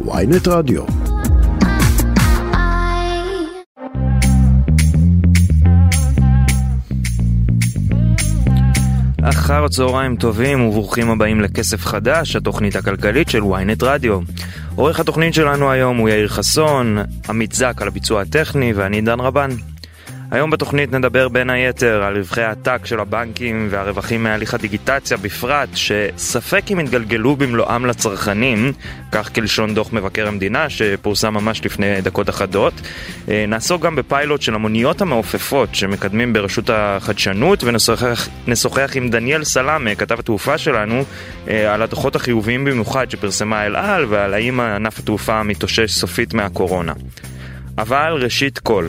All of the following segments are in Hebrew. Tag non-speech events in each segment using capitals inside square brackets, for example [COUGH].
ויינט רדיו. אחר צהריים טובים וברוכים הבאים לכסף חדש, התוכנית הכלכלית של ynet רדיו. עורך התוכנית שלנו היום הוא יאיר חסון, עמית זק על הביצוע הטכני ואני דן רבן. היום בתוכנית נדבר בין היתר על רווחי העתק של הבנקים והרווחים מהליך הדיגיטציה בפרט, שספק אם יתגלגלו במלואם לצרכנים, כך כלשון דוח מבקר המדינה שפורסם ממש לפני דקות אחדות. אה, נעסוק גם בפיילוט של המוניות המעופפות שמקדמים ברשות החדשנות ונשוחח עם דניאל סלאמה, כתב התעופה שלנו, אה, על הדוחות החיוביים במיוחד שפרסמה אל על ועל האם ענף התעופה מתאושש סופית מהקורונה. אבל ראשית כל,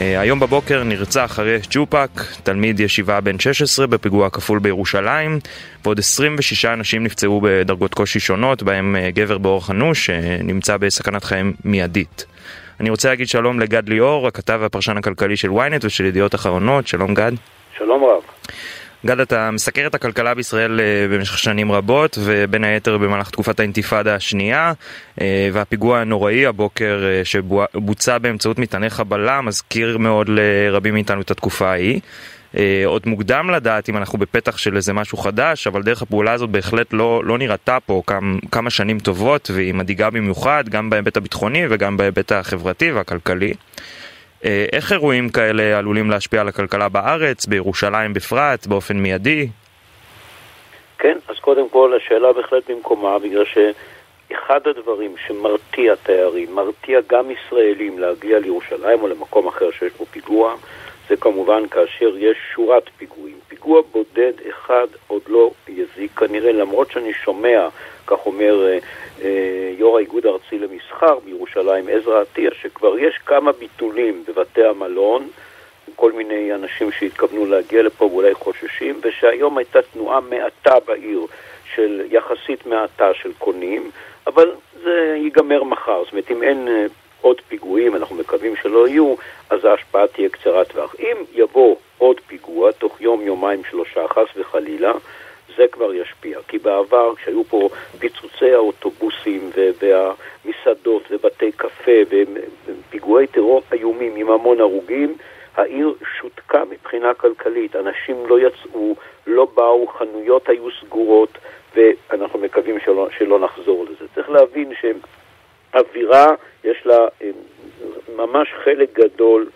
היום בבוקר נרצח אריה צ'ופק, תלמיד ישיבה בן 16 בפיגוע כפול בירושלים, ועוד 26 אנשים נפצעו בדרגות קושי שונות, בהם אה, גבר באורח אנוש שנמצא בסכנת חיים מיידית. אני רוצה להגיד שלום לגד ליאור, הכתב והפרשן הכלכלי של ynet ושל ידיעות אחרונות, שלום גד. שלום רב. גד, אתה מסקר את הכלכלה בישראל אה, במשך שנים רבות, ובין היתר במהלך תקופת האינתיפאדה השנייה, אה, והפיגוע הנוראי הבוקר אה, שבוצע באמצעות מטעני חבלה מזכיר מאוד לרבים מאיתנו את התקופה ההיא. עוד מוקדם לדעת אם אנחנו בפתח של איזה משהו חדש, אבל דרך הפעולה הזאת בהחלט לא, לא נראתה פה כמה, כמה שנים טובות, והיא מדאיגה במיוחד, גם בהיבט הביטחוני וגם בהיבט החברתי והכלכלי. אה, איך אירועים כאלה עלולים להשפיע על הכלכלה בארץ, בירושלים בפרט, באופן מיידי? כן, אז קודם כל השאלה בהחלט במקומה, בגלל שאחד הדברים שמרתיע תיירים, מרתיע גם ישראלים להגיע לירושלים או למקום אחר שיש בו פיגוע, זה כמובן כאשר יש שורת פיגועים. פיגוע בודד אחד עוד לא יזיק כנראה, למרות שאני שומע, כך אומר אה, אה, יו"ר האיגוד הארצי למסחר בירושלים, עזרא עטיה, שכבר יש כמה ביטולים בבתי המלון, כל מיני אנשים שהתכוונו להגיע לפה ואולי חוששים, ושהיום הייתה תנועה מעטה בעיר של יחסית מעטה של קונים, אבל זה ייגמר מחר. זאת אומרת, אם אין אה, עוד פיגועים, אנחנו מקווים שלא יהיו, אז ההשפעה תהיה קצרת טווח. אם יבוא עוד פיגוע, תוך יום, יומיים, שלושה, חס וחלילה, זה כבר ישפיע. כי בעבר, כשהיו פה פיצוצי האוטובוסים והמסעדות ובתי קפה ופיגועי טרור איומים עם המון הרוגים, העיר שותקה מבחינה כלכלית. אנשים לא יצאו, לא באו, חנויות היו סגורות, ואנחנו מקווים שלא, שלא נחזור לזה. צריך להבין שאווירה, יש לה אה, ממש חלק גדול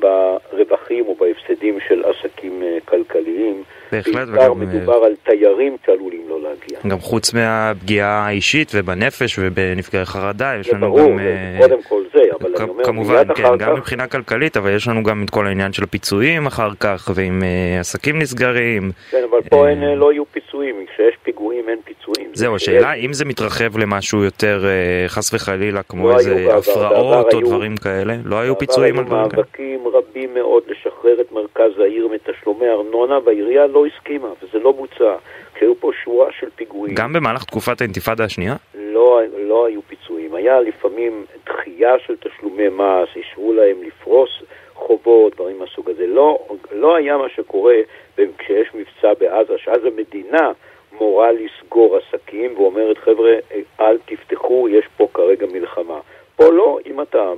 ברווחים או בהפסדים של עסקים אה, כלכליים. בהחלט, בעיקר וגם... מדובר על תיירים שעלולים לא להגיע. גם חוץ מהפגיעה האישית ובנפש ובנפגעי חרדה, יש לנו ברור, גם... זה ברור, אה, קודם כל זה, אבל אני אומר, כמובן, כן, אחר גם כך... מבחינה כלכלית, אבל יש לנו גם את כל העניין של הפיצויים אחר כך, ועם uh, עסקים נסגרים. כן, אבל פה אין, לא יהיו פיצויים, כשיש פיגועים אין פיצויים. זהו, השאלה אם זה מתרחב למשהו יותר uh, חס וחלילה, כמו לא איזה הפרעות או דברים כאלה, לא היו פיצויים על דברים כאלה. מאבקים רבים מאוד לשחרר את מרכז העיר מתשלומי ארנונה, והעירייה לא הסכימה, וזה לא בוצע. כשהיו פה שורה של פיגועים, גם במהלך תקופת האינתיפאדה השנייה? לא, לא היו פיצויים. היה לפעמים דחייה של תשלומי מס, אישרו להם לפרוס חובות, דברים מהסוג הזה. לא, לא היה מה שקורה כשיש מבצע בעזה, שאז המדינה מורה לסגור עסקים ואומרת, חבר'ה, אל תפתחו, יש פה כרגע מלחמה. פה לא, אם אתה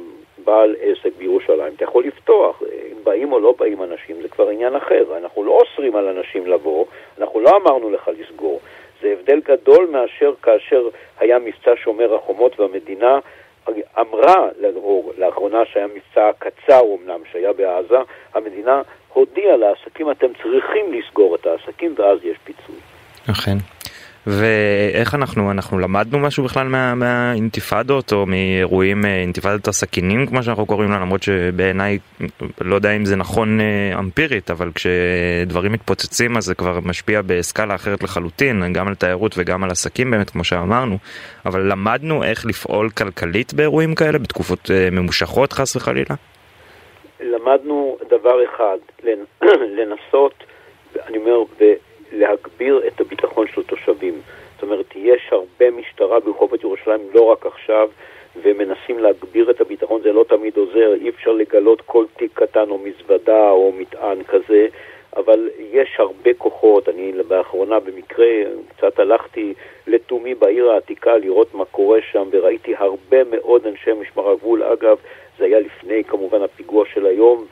בעל עסק בירושלים, אתה יכול לפתוח. אם באים או לא באים אנשים, זה כבר עניין אחר. אנחנו לא אוסרים על אנשים לבוא, אנחנו לא אמרנו לך לסגור. זה הבדל גדול מאשר כאשר היה מבצע שומר החומות והמדינה אמרה, או לאחרונה שהיה מבצע קצר אמנם שהיה בעזה, המדינה הודיעה לעסקים אתם צריכים לסגור את העסקים ואז יש פיצוי. אכן. ואיך אנחנו, אנחנו למדנו משהו בכלל מה, מהאינתיפאדות או מאירועים, אה, אינתיפאדת הסכינים כמו שאנחנו קוראים לה, למרות שבעיניי, לא יודע אם זה נכון אה, אמפירית, אבל כשדברים מתפוצצים אז זה כבר משפיע בסקאלה אחרת לחלוטין, גם על תיירות וגם על עסקים באמת, כמו שאמרנו, אבל למדנו איך לפעול כלכלית באירועים כאלה, בתקופות אה, ממושכות חס וחלילה? למדנו דבר אחד, [CLEARS THROAT] לנסות, אני אומר, להגביר את הביטחון של התושבים. זאת אומרת, יש הרבה משטרה ברחובות ירושלים, לא רק עכשיו, ומנסים להגביר את הביטחון, זה לא תמיד עוזר, אי אפשר לגלות כל תיק קטן או מזוודה או מטען כזה, אבל יש הרבה כוחות. אני באחרונה במקרה קצת הלכתי לתומי בעיר העתיקה לראות מה קורה שם, וראיתי הרבה מאוד אנשי משמר הגבול. אגב, זה היה לפני כמובן הפיגוע של היום,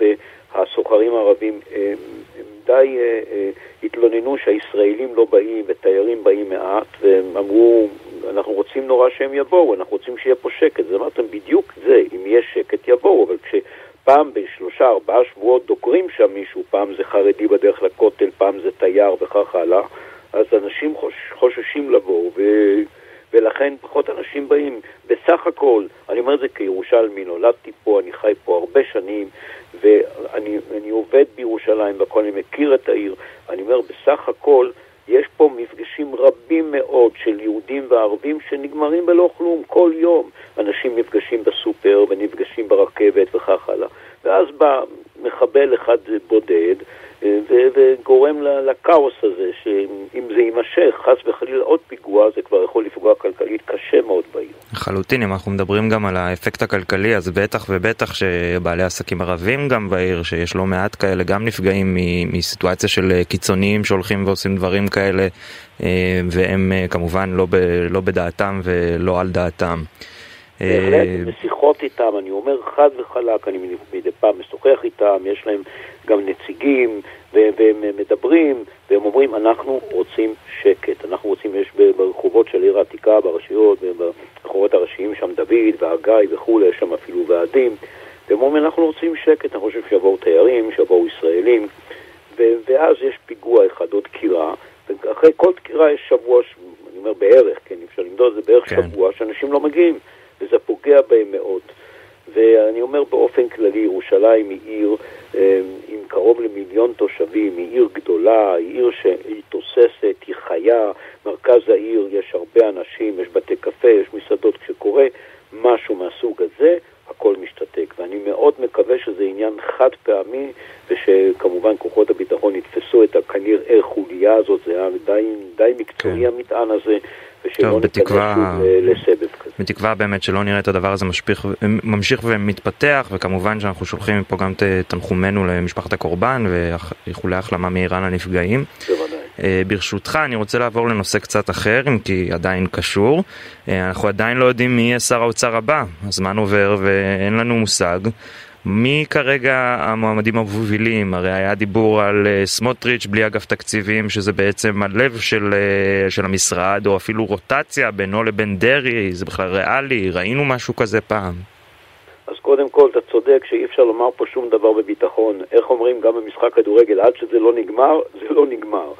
והסוחרים הערבים הם, הם די אה, אה, התלוננו שהישראלים לא באים ותיירים באים מעט, והם אמרו, אנחנו רוצים נורא שהם יבואו, אנחנו רוצים שיהיה פה שקט. אז אמרתם, בדיוק זה, אם יש שקט יבואו, אבל כשפעם בשלושה, ארבעה שבועות דוקרים שם מישהו, פעם זה חרדי בדרך לכותל, פעם זה תייר וכך הלאה, אז אנשים חוש, חוששים לבוא, ו... ולכן פחות אנשים באים. בסך הכל, אני אומר את זה כירושלמי, נולדתי פה, אני חי פה הרבה שנים, ואני עובד בירושלים והכל, אני מכיר את העיר. אני אומר, בסך הכל, יש פה מפגשים רבים מאוד של יהודים וערבים שנגמרים בלא כלום, כל יום. אנשים נפגשים בסופר ונפגשים ברכבת וכך הלאה. ואז בא מחבל אחד בודד, וגורם לכאוס הזה, שאם זה יימשך, חס וחלילה עוד פיגוע, זה כבר יכול לפגוע כלכלית קשה מאוד בעיר. לחלוטין, אם אנחנו מדברים גם על האפקט הכלכלי, אז בטח ובטח שבעלי עסקים ערבים גם בעיר, שיש לא מעט כאלה, גם נפגעים מסיטואציה של קיצוניים שהולכים ועושים דברים כאלה, אה, והם אה, כמובן לא, ב, לא בדעתם ולא על דעתם. בהחלט, אה, בשיחות איתם, אני אומר חד וחלק, אני מדי פעם משוחח איתם, יש להם גם נציגים, והם מדברים, והם אומרים, אנחנו רוצים שקט, אנחנו רוצים, יש ברחובות של עיר העתיקה, ברשויות, ברחובות הראשיים שם דוד והגיא וכולי, יש שם אפילו ועדים, והם אומרים, אנחנו רוצים שקט, אנחנו חושבים שיבואו תיירים, שיבואו ישראלים, ואז יש פיגוע אחד, עוד דקירה, ואחרי כל דקירה יש שבוע, אני אומר בערך, כן, אפשר למדוד את זה בערך כן. שבוע, שאנשים לא מגיעים. וזה פוגע בהם מאוד. ואני אומר באופן כללי, ירושלים היא עיר אה, עם קרוב למיליון תושבים, היא עיר גדולה, היא עיר שהיא תוססת, היא חיה, מרכז העיר, יש הרבה אנשים, יש בתי קפה, יש מסעדות, כשקורה משהו מהסוג הזה, הכל משתתק. ואני מאוד מקווה שזה עניין חד פעמי, ושכמובן כוחות הביטחון יתפסו את הכנראה חוליה הזאת, זה היה די, די מקצועי כן. המטען הזה, ושלא בתקווה, לסבב כזה. בתקווה באמת שלא נראה את הדבר הזה משפיך, ממשיך ומתפתח, וכמובן שאנחנו שולחים מפה גם את תנחומינו למשפחת הקורבן, ואיחולי החלמה מהירה לנפגעים. בוודאי. אה, ברשותך, אני רוצה לעבור לנושא קצת אחר, אם כי עדיין קשור. אה, אנחנו עדיין לא יודעים מי יהיה שר האוצר הבא, הזמן עובר ואין לנו מושג. מי כרגע המועמדים המובילים? הרי היה דיבור על uh, סמוטריץ' בלי אגף תקציבים, שזה בעצם הלב של, uh, של המשרד, או אפילו רוטציה בינו לבין דרעי, זה בכלל ריאלי, ראינו משהו כזה פעם. אז קודם כל, אתה צודק שאי אפשר לומר פה שום דבר בביטחון. איך אומרים גם במשחק כדורגל, עד שזה לא נגמר, זה לא נגמר.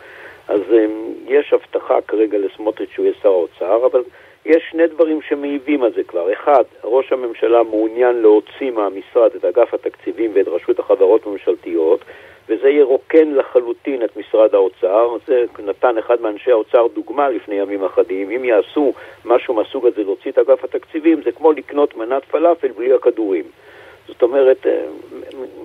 אז um, יש הבטחה כרגע לסמוטריץ' שהוא יהיה שר האוצר, אבל... יש שני דברים שמעיבים על זה כבר. אחד, ראש הממשלה מעוניין להוציא מהמשרד את אגף התקציבים ואת רשות החברות הממשלתיות, וזה ירוקן לחלוטין את משרד האוצר. זה נתן אחד מאנשי האוצר דוגמה לפני ימים אחדים. אם יעשו משהו מהסוג הזה להוציא את אגף התקציבים, זה כמו לקנות מנת פלאפל בלי הכדורים. זאת אומרת, אה,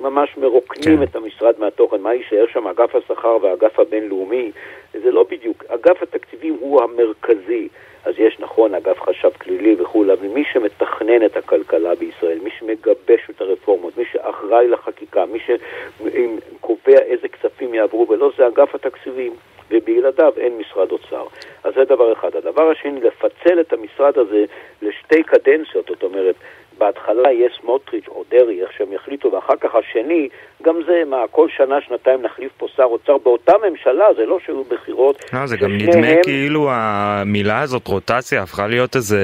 ממש מרוקנים כן. את המשרד מהתוכן. מה יישאר שם? אגף השכר והאגף הבינלאומי? זה לא בדיוק. אגף התקציבים הוא המרכזי. אז יש נכון אגף חשב כלילי וכולי, אבל מי שמתכנן את הכלכלה בישראל, מי שמגבש את הרפורמות, מי שאחראי לחקיקה, מי שקובע איזה כספים יעברו ולא, זה אגף התקציבים. ובלעדיו אין משרד אוצר. אז זה דבר אחד. הדבר השני, לפצל את המשרד הזה לשתי קדנציות, זאת אומרת, בהתחלה יהיה סמוטריץ' או דרעי, איך שהם יחליטו, ואחר כך השני, גם זה, מה, כל שנה, שנתיים נחליף פה שר אוצר באותה ממשלה, זה לא שהיו בחירות. לא, זה גם נדמה הם... כאילו המילה הזאת, רוטציה, הפכה להיות איזה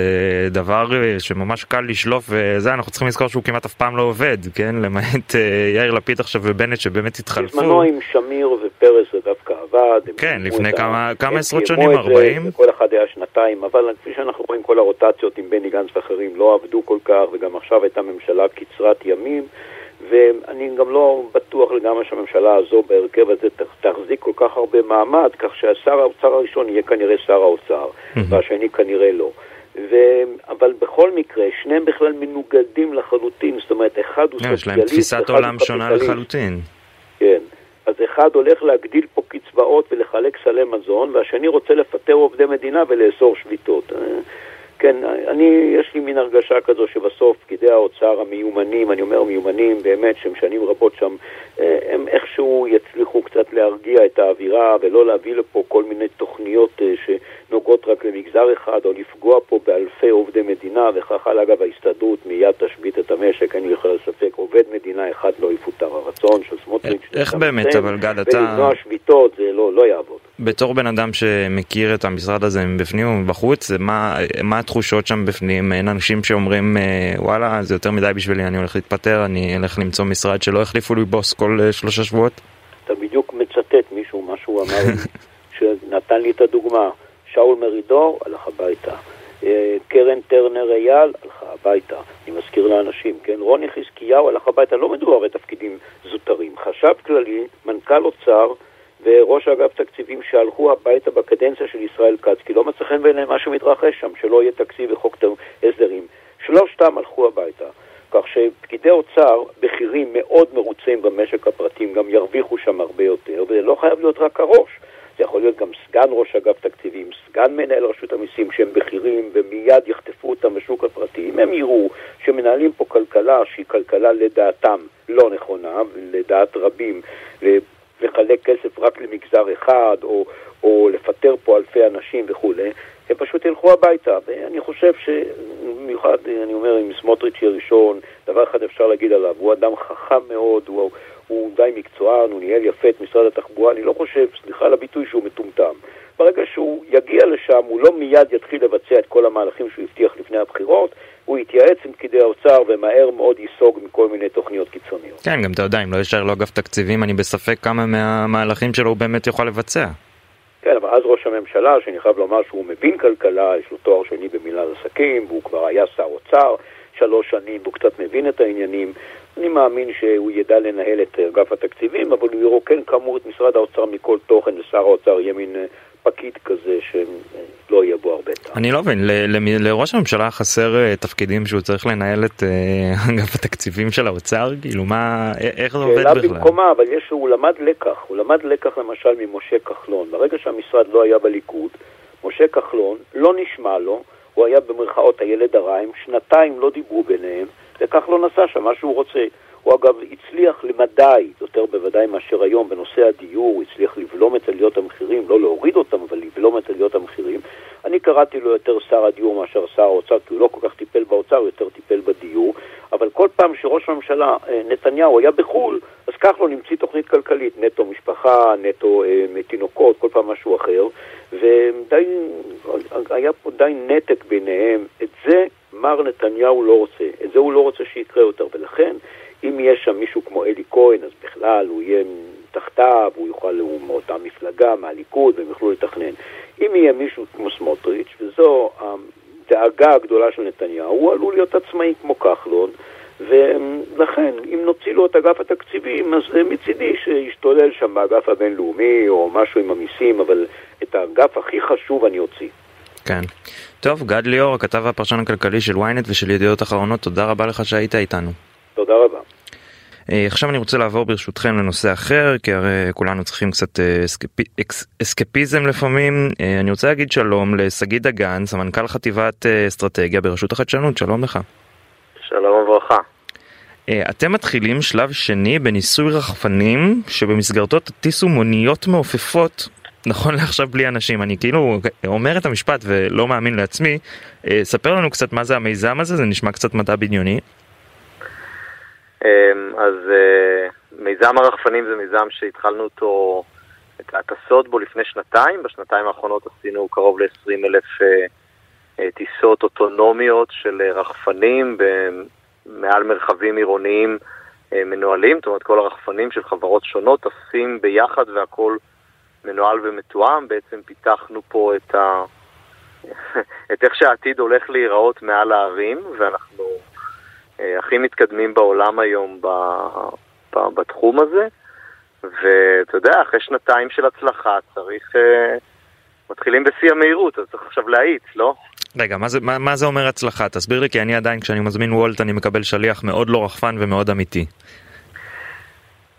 דבר אה, שממש קל לשלוף, וזה, אנחנו צריכים לזכור שהוא כמעט אף פעם לא עובד, כן? למעט אה, יאיר לפיד עכשיו ובנט שבאמת התחלפו. בזמנו עם שמיר ופרס דווקא עבד. כן, לפני כמה, כמה עשרות שנים, 40. כל אחד היה שנתיים, אבל כפי שאנחנו רואים, כל הרוטציות עם בני גנץ ואחרים לא עבדו כל כך, וגם עכשיו הייתה ממשלה קצרת ימים. ואני גם לא בטוח לגמרי שהממשלה הזו בהרכב הזה תחזיק כל כך הרבה מעמד, כך שהשר האוצר הראשון יהיה כנראה שר האוצר. והשני כנראה לא. ו... אבל בכל מקרה, שניהם בכלל מנוגדים לחלוטין, זאת אומרת, אחד הוא סוציאליסט, יש להם תפיסת עולם שונה לחלוטין. אחד הולך להגדיל פה קצבאות ולחלק סלי מזון, והשני רוצה לפטר עובדי מדינה ולאסור שביתות. כן, אני, יש לי מין הרגשה כזו שבסוף פקידי האוצר המיומנים, אני אומר מיומנים באמת, שהם שנים רבות שם, אה, הם איכשהו יצליחו קצת להרגיע את האווירה ולא להביא לפה כל מיני תוכניות אה, שנוגעות רק למגזר אחד, או לפגוע פה באלפי עובדי מדינה, וכך הלאה. אגב, ההסתדרות מיד תשבית את המשק, אין לי בכלל ספק, עובד מדינה אחד לא יפוטר. הרצון של סמוטריץ'. איך באמת, אבל גד, אתה... ולמנוע שביתות, זה לא, לא יעבוד. בתור בן אדם שמכיר את המשרד הזה מבפנים ומבחוץ, מה, מה התחושות שם בפנים? אין אנשים שאומרים, אה, וואלה, זה יותר מדי בשבילי, אני הולך להתפטר, אני אלך למצוא משרד שלא החליפו לי בוס כל אה, שלושה שבועות? אתה בדיוק מצטט מישהו, מה שהוא אמר [LAUGHS] שנתן לי את הדוגמה. שאול מרידור הלך הביתה. אה, קרן טרנר אייל הלכה הביתה. אני מזכיר לאנשים, כן? רוני חזקיהו הלך הביתה, לא מדובר בתפקידים זוטרים. חשב כללי, מנכ"ל אוצר וראש אגף תקציבים שהלכו הביתה בקדנציה של ישראל כץ, כי לא מצא חן בעיניהם מה שמתרחש שם, שלא יהיה תקציב וחוק הסדרים. שלושתם הלכו הביתה. כך שפקידי אוצר, בכירים מאוד מרוצים במשק הפרטי, גם ירוויחו שם הרבה יותר, וזה לא חייב להיות רק הראש. זה יכול להיות גם סגן ראש אגף תקציבים, סגן מנהל רשות המיסים שהם בכירים ומיד יחטפו אותם בשוק הפרטי. אם הם יראו שמנהלים פה כלכלה שהיא כלכלה לדעתם לא נכונה, ולדעת רבים, לחלק כסף רק למגזר אחד, או, או לפטר פה אלפי אנשים וכולי, הם פשוט ילכו הביתה. ואני חושב שבמיוחד, אני אומר, עם סמוטריץ' הראשון, דבר אחד אפשר להגיד עליו, הוא אדם חכם מאוד, הוא, הוא די מקצוען, הוא ניהל יפה את משרד התחבורה, אני לא חושב, סליחה על הביטוי, שהוא מטומטם. ברגע שהוא יגיע לשם, הוא לא מיד יתחיל לבצע את כל המהלכים שהוא הבטיח לפני הבחירות, הוא יתייעץ עם פקידי האוצר ומהר מאוד ייסוג מכל מיני תוכניות קיצוניות. כן, גם אתה יודע, אם לא יישאר לו אגף תקציבים, אני בספק כמה מהמהלכים שלו הוא באמת יוכל לבצע. כן, אבל אז ראש הממשלה, שאני חייב לומר שהוא מבין כלכלה, יש לו תואר שני במילת עסקים, והוא כבר היה שר אוצר שלוש שנים, והוא קצת מבין את העניינים. אני מאמין שהוא ידע לנהל את אגף התקציבים, אבל הוא ירוקן כאמור את משרד האוצר מכל תוכן, ושר האוצר יהיה מין פקיד כזה שלא יהיה בו הרבה טעם. אני לא מבין, לראש הממשלה חסר אה, תפקידים שהוא צריך לנהל את אה, [LAUGHS] אגף התקציבים של האוצר? כאילו מה, איך זה עובד בכלל? שאלה במקומה, אבל יש, הוא למד לקח, הוא למד לקח למשל ממשה כחלון. ברגע שהמשרד לא היה בליכוד, משה כחלון לא נשמע לו, הוא היה במרכאות הילד הריים, שנתיים לא דיברו ביניהם, וכחלון עשה שם מה שהוא רוצה. הוא אגב הצליח למדי, יותר בוודאי מאשר היום, בנושא הדיור, הוא הצליח לבלום את עליות המחירים, לא להוריד אותם, אבל לבלום את עליות המחירים. אני קראתי לו יותר שר הדיור מאשר שר האוצר, כי הוא לא כל כך טיפל באוצר, הוא יותר טיפל בדיור. אבל כל פעם שראש הממשלה אה, נתניהו היה בחו"ל, אז כחלון המציא תוכנית כלכלית, נטו משפחה, נטו אה, תינוקות, כל פעם משהו אחר, והיה פה די נתק ביניהם. את זה מר נתניהו לא רוצה, את זה הוא לא רוצה שיקרה יותר, ולכן אם יהיה שם מישהו כמו אלי כהן, אז בכלל הוא יהיה תחתיו, הוא יוכל, הוא מאותה מפלגה, מהליכוד, והם יוכלו לתכנן. אם יהיה מישהו כמו סמוטריץ', וזו הדאגה הגדולה של נתניהו, הוא עלול להיות עצמאי כמו כחלון, ולכן, אם נוציא לו את אגף התקציבים, אז מצידי שישתולל שם באגף הבינלאומי, או משהו עם המיסים, אבל את האגף הכי חשוב אני אוציא. כן. טוב, גד ליאור, הכתב והפרשן הכלכלי של ynet ושל ידיעות אחרונות, תודה רבה לך שהיית איתנו. תודה רבה. אה, עכשיו אני רוצה לעבור ברשותכם לנושא אחר, כי הרי כולנו צריכים קצת אה, אסקפי, אסקפיזם לפעמים. אה, אני רוצה להגיד שלום לשגיא דגן, סמנכ"ל חטיבת אסטרטגיה ברשות החדשנות, שלום לך. שלום וברכה. אתם מתחילים שלב שני בניסוי רחפנים שבמסגרתו תטיסו מוניות מעופפות נכון לעכשיו בלי אנשים אני כאילו אומר את המשפט ולא מאמין לעצמי ספר לנו קצת מה זה המיזם הזה זה נשמע קצת מדע בדיוני. אמ, אז אה, מיזם הרחפנים זה מיזם שהתחלנו אותו, את ההטסות בו לפני שנתיים. בשנתיים האחרונות עשינו קרוב ל-20 אלף אה, אה, טיסות אוטונומיות של רחפנים מעל מרחבים עירוניים מנוהלים. זאת אומרת, כל הרחפנים של חברות שונות טסים ביחד והכל מנוהל ומתואם. בעצם פיתחנו פה את, ה... [LAUGHS] את איך שהעתיד הולך להיראות מעל הערים, ואנחנו הכי מתקדמים בעולם היום ב, ב, בתחום הזה. ואתה יודע, אחרי שנתיים של הצלחה צריך... אה, מתחילים בשיא המהירות, אז צריך עכשיו להאיץ, לא? רגע, מה זה, מה, מה זה אומר הצלחה? תסביר לי, כי אני עדיין, כשאני מזמין וולט, אני מקבל שליח מאוד לא רחפן ומאוד אמיתי.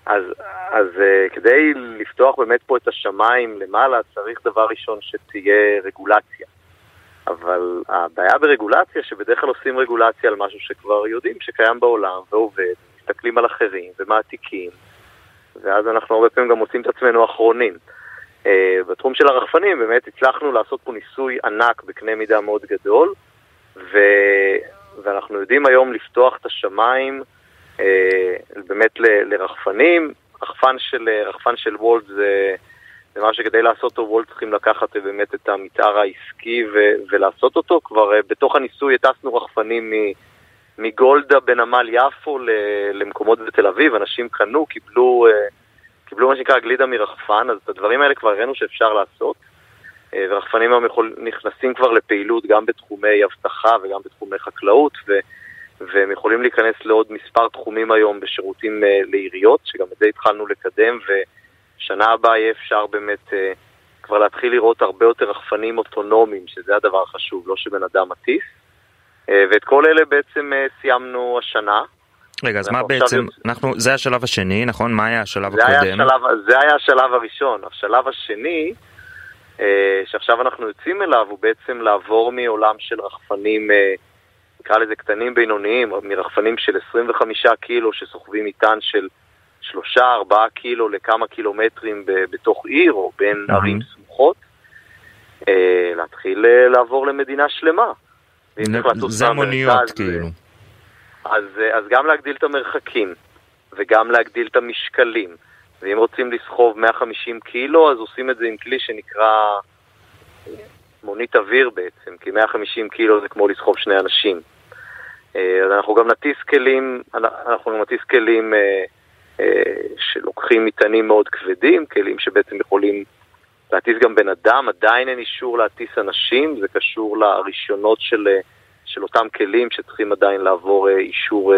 אז, אז uh, כדי לפתוח באמת פה את השמיים למעלה, צריך דבר ראשון שתהיה רגולציה. אבל הבעיה ברגולציה, שבדרך כלל עושים רגולציה על משהו שכבר יודעים שקיים בעולם ועובד, מסתכלים על אחרים ומעתיקים, ואז אנחנו הרבה פעמים גם מוצאים את עצמנו אחרונים. Uh, בתחום של הרחפנים באמת הצלחנו לעשות פה ניסוי ענק בקנה מידה מאוד גדול, ו... ואנחנו יודעים היום לפתוח את השמיים uh, באמת ל... לרחפנים. רחפן של, רחפן של וולט זה... זה שכדי לעשות אותו וולט צריכים לקחת באמת את המתאר העסקי ו- ולעשות אותו. כבר uh, בתוך הניסוי הטסנו רחפנים מ- מגולדה בנמל יפו ל- למקומות בתל אביב, אנשים קנו, קיבלו, uh, קיבלו מה שנקרא גלידה מרחפן, אז את הדברים האלה כבר הראינו שאפשר לעשות. ורחפנים היום נכנסים כבר לפעילות גם בתחומי אבטחה וגם בתחומי חקלאות, ו- והם יכולים להיכנס לעוד מספר תחומים היום בשירותים לעיריות, שגם את זה התחלנו לקדם, ו... שנה הבאה יהיה אפשר באמת אה, כבר להתחיל לראות הרבה יותר רחפנים אוטונומיים, שזה הדבר החשוב, לא שבן אדם מטיס. אה, ואת כל אלה בעצם אה, סיימנו השנה. רגע, אז מה בעצם, יוצא... אנחנו, זה השלב השני, נכון? מה היה השלב זה הקודם? היה השלב, זה היה השלב הראשון. השלב השני, אה, שעכשיו אנחנו יוצאים אליו, הוא בעצם לעבור מעולם של רחפנים, אה, נקרא לזה קטנים בינוניים, מרחפנים של 25 קילו שסוחבים מטען של שלושה, ארבעה קילו לכמה קילומטרים בתוך עיר או בין. ערים סמוכות, אה, להתחיל אה, לעבור למדינה שלמה. זה מוניות כאילו. אז, אה, אז גם להגדיל את המרחקים, וגם להגדיל את המשקלים. ואם רוצים לסחוב 150 קילו, אז עושים את זה עם כלי שנקרא מונית אוויר בעצם, כי 150 קילו זה כמו לסחוב שני אנשים. אז אנחנו גם נטיס כלים, אנחנו נטיס כלים אה, שלוקחים מטענים מאוד כבדים, כלים שבעצם יכולים להטיס גם בן אדם, עדיין אין אישור להטיס אנשים, זה קשור לרישיונות של, אה, של אותם כלים שצריכים עדיין לעבור אה, אישור,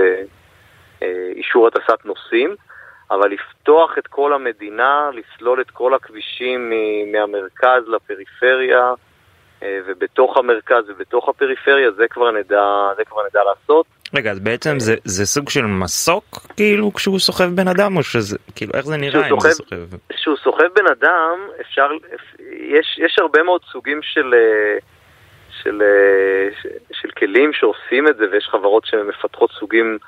אישור הטסת נוסעים, אבל לפתוח את כל המדינה, לסלול את כל הכבישים מהמרכז לפריפריה, ובתוך המרכז ובתוך הפריפריה, זה כבר נדע, זה כבר נדע לעשות. רגע, אז בעצם זה, זה סוג של מסוק כאילו כשהוא סוחב בן אדם או שזה, כאילו איך זה נראה אם סוחב, זה סוחב? כשהוא סוחב בן אדם אפשר, יש, יש הרבה מאוד סוגים של, של, של, של כלים שעושים את זה ויש חברות שמפתחות סוגים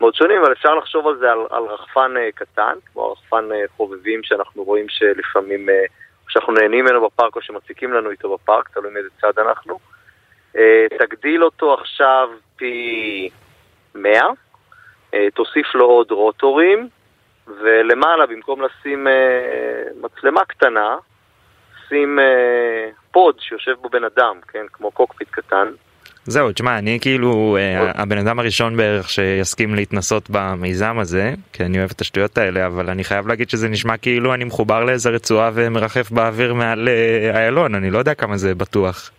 מאוד שונים, אבל אפשר לחשוב על זה על, על רחפן אה, קטן, כמו רחפן אה, חובבים שאנחנו רואים שלפעמים, אה, שאנחנו נהנים ממנו בפארק או שמציקים לנו איתו בפארק, תלוי מאיזה צד אנחנו. תגדיל אותו עכשיו פי 100, אה, תוסיף לו עוד רוטורים, ולמעלה, במקום לשים אה, מצלמה קטנה, שים אה, pod שיושב בו בן אדם, כן, כמו cockpit קטן. זהו, תשמע, אני כאילו הבן אדם הראשון בערך שיסכים להתנסות במיזם הזה, כי אני אוהב את השטויות האלה, אבל אני חייב להגיד שזה נשמע כאילו אני מחובר לאיזה רצועה ומרחף באוויר מעל איילון, אני לא יודע כמה זה בטוח.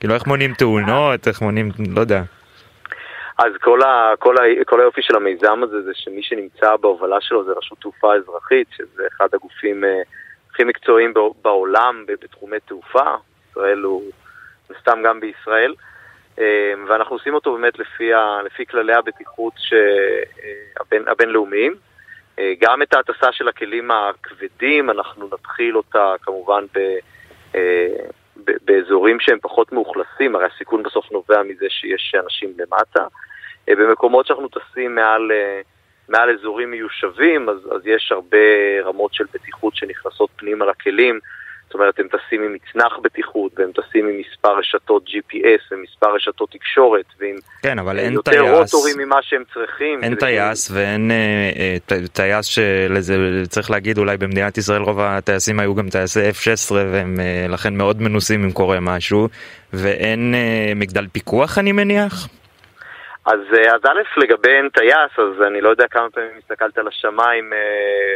כאילו איך מונעים תאונות, איך מונעים, לא יודע. אז כל, ה, כל, ה, כל היופי של המיזם הזה זה שמי שנמצא בהובלה שלו זה רשות תעופה אזרחית, שזה אחד הגופים אה, הכי מקצועיים בעולם בתחומי תעופה, ישראל הוא סתם גם בישראל, אה, ואנחנו עושים אותו באמת לפי, ה, לפי כללי הבטיחות ש, אה, הבין, הבינלאומיים. גם את ההטסה של הכלים הכבדים, אנחנו נתחיל אותה כמובן ב... באזורים שהם פחות מאוכלסים, הרי הסיכון בסוף נובע מזה שיש אנשים למטה. אה, במקומות שאנחנו טסים מעל, אה, מעל אזורים מיושבים, אז, אז יש הרבה רמות של בטיחות שנכנסות פנימה לכלים. זאת אומרת, הם טסים עם מצנח בטיחות, והם טסים עם מספר רשתות GPS ומספר רשתות תקשורת, ועם כן, אבל אין יותר טייס, רוטורים ממה שהם צריכים. אין טייס כאילו... ואין אה, אה, טייס שלזה, צריך להגיד, אולי במדינת ישראל רוב הטייסים היו גם טייסי F-16, והם אה, לכן מאוד מנוסים אם קורה משהו, ואין אה, מגדל פיקוח אני מניח? אז, אה, אז א', לגבי אין טייס, אז אני לא יודע כמה פעמים הסתכלת על השמיים, אה,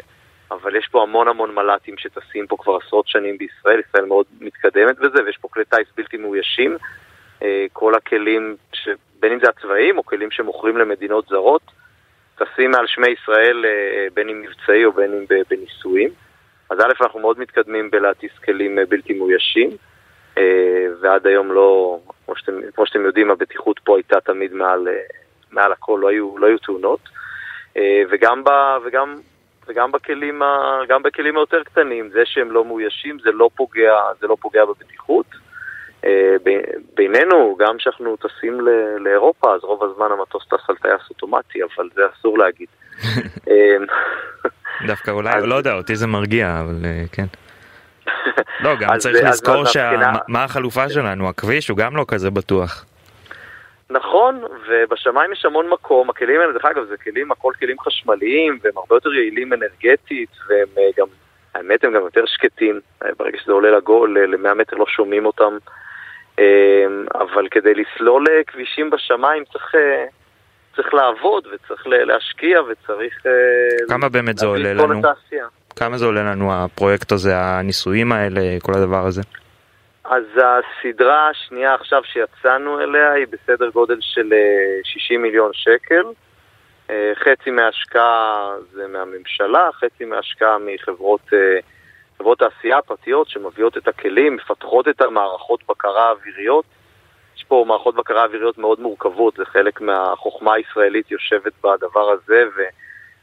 אבל יש פה המון המון מל"טים שטסים פה כבר עשרות שנים בישראל, ישראל מאוד מתקדמת בזה, ויש פה כלי טיס בלתי מאוישים. אה, כל הכלים, ש... בין אם זה הצבאיים או כלים שמוכרים למדינות זרות, טסים מעל שמי ישראל, בין אם מבצעי או בין אם בניסויים. אז א', אנחנו מאוד מתקדמים בלהטיס כלים בלתי מאוישים. אה, ועד היום לא, כמו שאתם, כמו שאתם יודעים, הבטיחות פה הייתה תמיד מעל, אה, מעל הכל, לא היו, לא היו תאונות. אה, וגם, ב, וגם, וגם בכלים, גם בכלים היותר קטנים, זה שהם לא מאוישים זה לא פוגע, זה לא פוגע בבטיחות. בינינו, גם כשאנחנו טסים לאירופה, אז רוב הזמן המטוס טס על טייס אוטומטי, אבל זה אסור להגיד. [LAUGHS] דווקא אולי, לא יודע, אותי זה מרגיע, אבל כן. [LAUGHS] לא, גם צריך לזכור מה החלופה שלנו, הכביש הוא גם לא כזה בטוח. נכון, ובשמיים יש המון מקום, הכלים האלה, דרך אגב, זה כלים, הכל כלים חשמליים, והם הרבה יותר יעילים אנרגטית, והם גם, האמת הם גם יותר שקטים, ברגע שזה עולה לגול, ל-100 מטר לא שומעים אותם, אבל כדי לסלול כבישים בשמיים צריך, צריך לעבוד, וצריך להשקיע, וצריך... כמה באמת זה עולה לנו? כמה זה עולה לנו הפרויקט הזה, הניסויים האלה, כל הדבר הזה? אז הסדרה השנייה עכשיו שיצאנו אליה היא בסדר גודל של 60 מיליון שקל. חצי מההשקעה זה מהממשלה, חצי מההשקעה מחברות חברות תעשייה פרטיות שמביאות את הכלים, מפתחות את המערכות בקרה האוויריות. יש פה מערכות בקרה אוויריות מאוד מורכבות, זה חלק מהחוכמה הישראלית יושבת בדבר הזה, ו...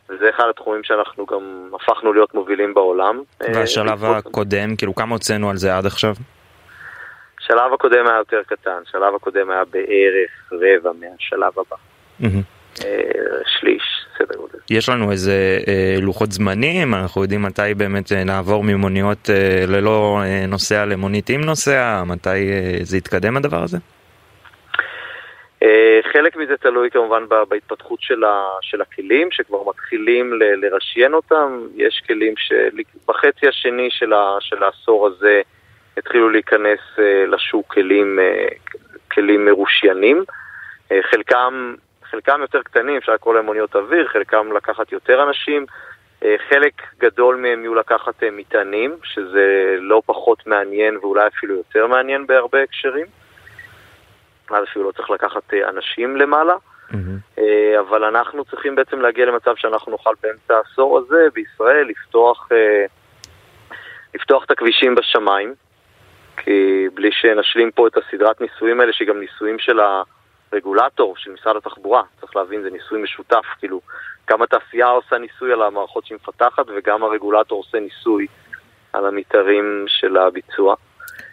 וזה אחד התחומים שאנחנו גם הפכנו להיות מובילים בעולם. והשלב הקודם, כאילו כמה הוצאנו על זה עד עכשיו? השלב הקודם היה יותר קטן, השלב הקודם היה בערך רבע מהשלב הבא. שליש, סדר גודל. יש לנו איזה אה, לוחות זמנים, אנחנו יודעים מתי באמת נעבור ממוניות אה, ללא אה, נוסע למונית עם נוסע, מתי אה, זה יתקדם הדבר הזה? חלק מזה תלוי כמובן בהתפתחות של, ה, של הכלים, שכבר מתחילים ל, לרשיין אותם. יש כלים שבחצי השני של, ה, של העשור הזה התחילו להיכנס לשוק כלים, כלים מרושיינים. חלקם, חלקם יותר קטנים, אפשר לקרוא להם מוניות אוויר, חלקם לקחת יותר אנשים. חלק גדול מהם יהיו לקחת מטענים, שזה לא פחות מעניין ואולי אפילו יותר מעניין בהרבה הקשרים. אז אפילו לא צריך לקחת אנשים למעלה, mm-hmm. אבל אנחנו צריכים בעצם להגיע למצב שאנחנו נוכל באמצע העשור הזה בישראל לפתוח, לפתוח את הכבישים בשמיים, כי בלי שנשלים פה את הסדרת ניסויים האלה, שהיא גם ניסויים של הרגולטור, של משרד התחבורה, צריך להבין, זה ניסוי משותף, כאילו, גם התעשייה עושה ניסוי על המערכות שהיא מפתחת, וגם הרגולטור עושה ניסוי על המתארים של הביצוע.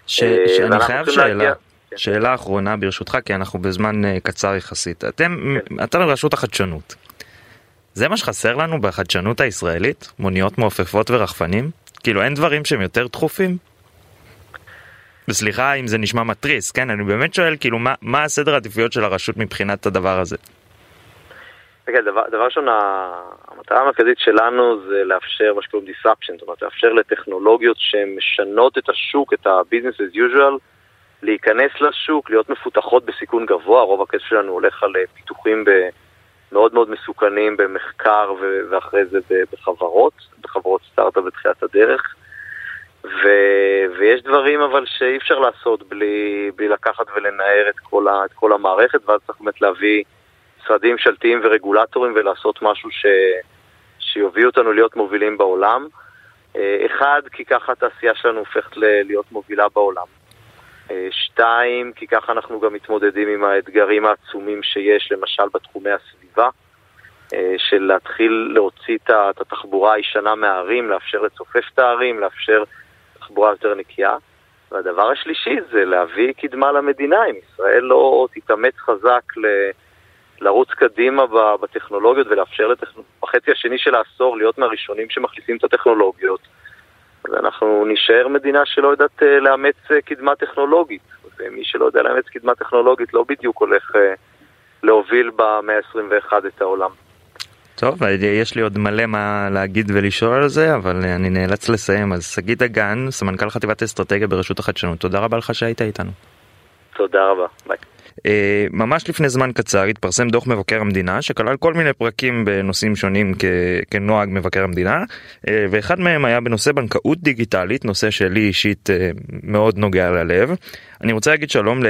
ש... שאני חייב שאלה. להגיע... שאלה אחרונה ברשותך, כי אנחנו בזמן uh, קצר יחסית. אתם, כן. אתם רשות החדשנות. זה מה שחסר לנו בחדשנות הישראלית? מוניות מעופפות ורחפנים? כאילו אין דברים שהם יותר דחופים? וסליחה אם זה נשמע מתריס, כן? אני באמת שואל, כאילו, מה, מה הסדר העדיפויות של הרשות מבחינת הדבר הזה? כן, דבר, דבר ראשון, המטרה המרכזית שלנו זה לאפשר מה שקוראים disruption, זאת אומרת, לאפשר לטכנולוגיות שמשנות את השוק, את ה-business as usual, להיכנס לשוק, להיות מפותחות בסיכון גבוה, רוב הכסף שלנו הולך על פיתוחים מאוד מאוד מסוכנים במחקר ואחרי זה בחברות, בחברות סטארט-אפ בתחילת הדרך. ו- ויש דברים אבל שאי אפשר לעשות בלי, בלי לקחת ולנער את כל, ה- את כל המערכת, ואז צריך באמת להביא משרדים ממשלתיים ורגולטורים ולעשות משהו ש- שיוביל אותנו להיות מובילים בעולם. אחד, כי ככה התעשייה שלנו הופכת להיות מובילה בעולם. שתיים, כי ככה אנחנו גם מתמודדים עם האתגרים העצומים שיש, למשל בתחומי הסביבה, של להתחיל להוציא את התחבורה הישנה מהערים, לאפשר לצופף את הערים, לאפשר תחבורה יותר נקייה. והדבר השלישי זה להביא קדמה למדינה, אם ישראל לא תתאמץ חזק ל... לרוץ קדימה בטכנולוגיות ולאפשר לטכ... בחצי השני של העשור להיות מהראשונים שמחליפים את הטכנולוגיות. ואנחנו נישאר מדינה שלא יודעת לאמץ קדמה טכנולוגית. ומי שלא יודע לאמץ קדמה טכנולוגית לא בדיוק הולך להוביל במאה ה-21 את העולם. טוב, יש לי עוד מלא מה להגיד ולשאול על זה, אבל אני נאלץ לסיים. אז שגיא דגן, סמנכ"ל חטיבת אסטרטגיה ברשות החדשנות, תודה רבה לך שהיית איתנו. תודה רבה, ביי. Uh, ממש לפני זמן קצר התפרסם דוח מבקר המדינה שכלל כל מיני פרקים בנושאים שונים כ- כנוהג מבקר המדינה ואחד מהם היה בנושא בנקאות דיגיטלית נושא שלי אישית מאוד נוגע ללב. אני רוצה להגיד שלום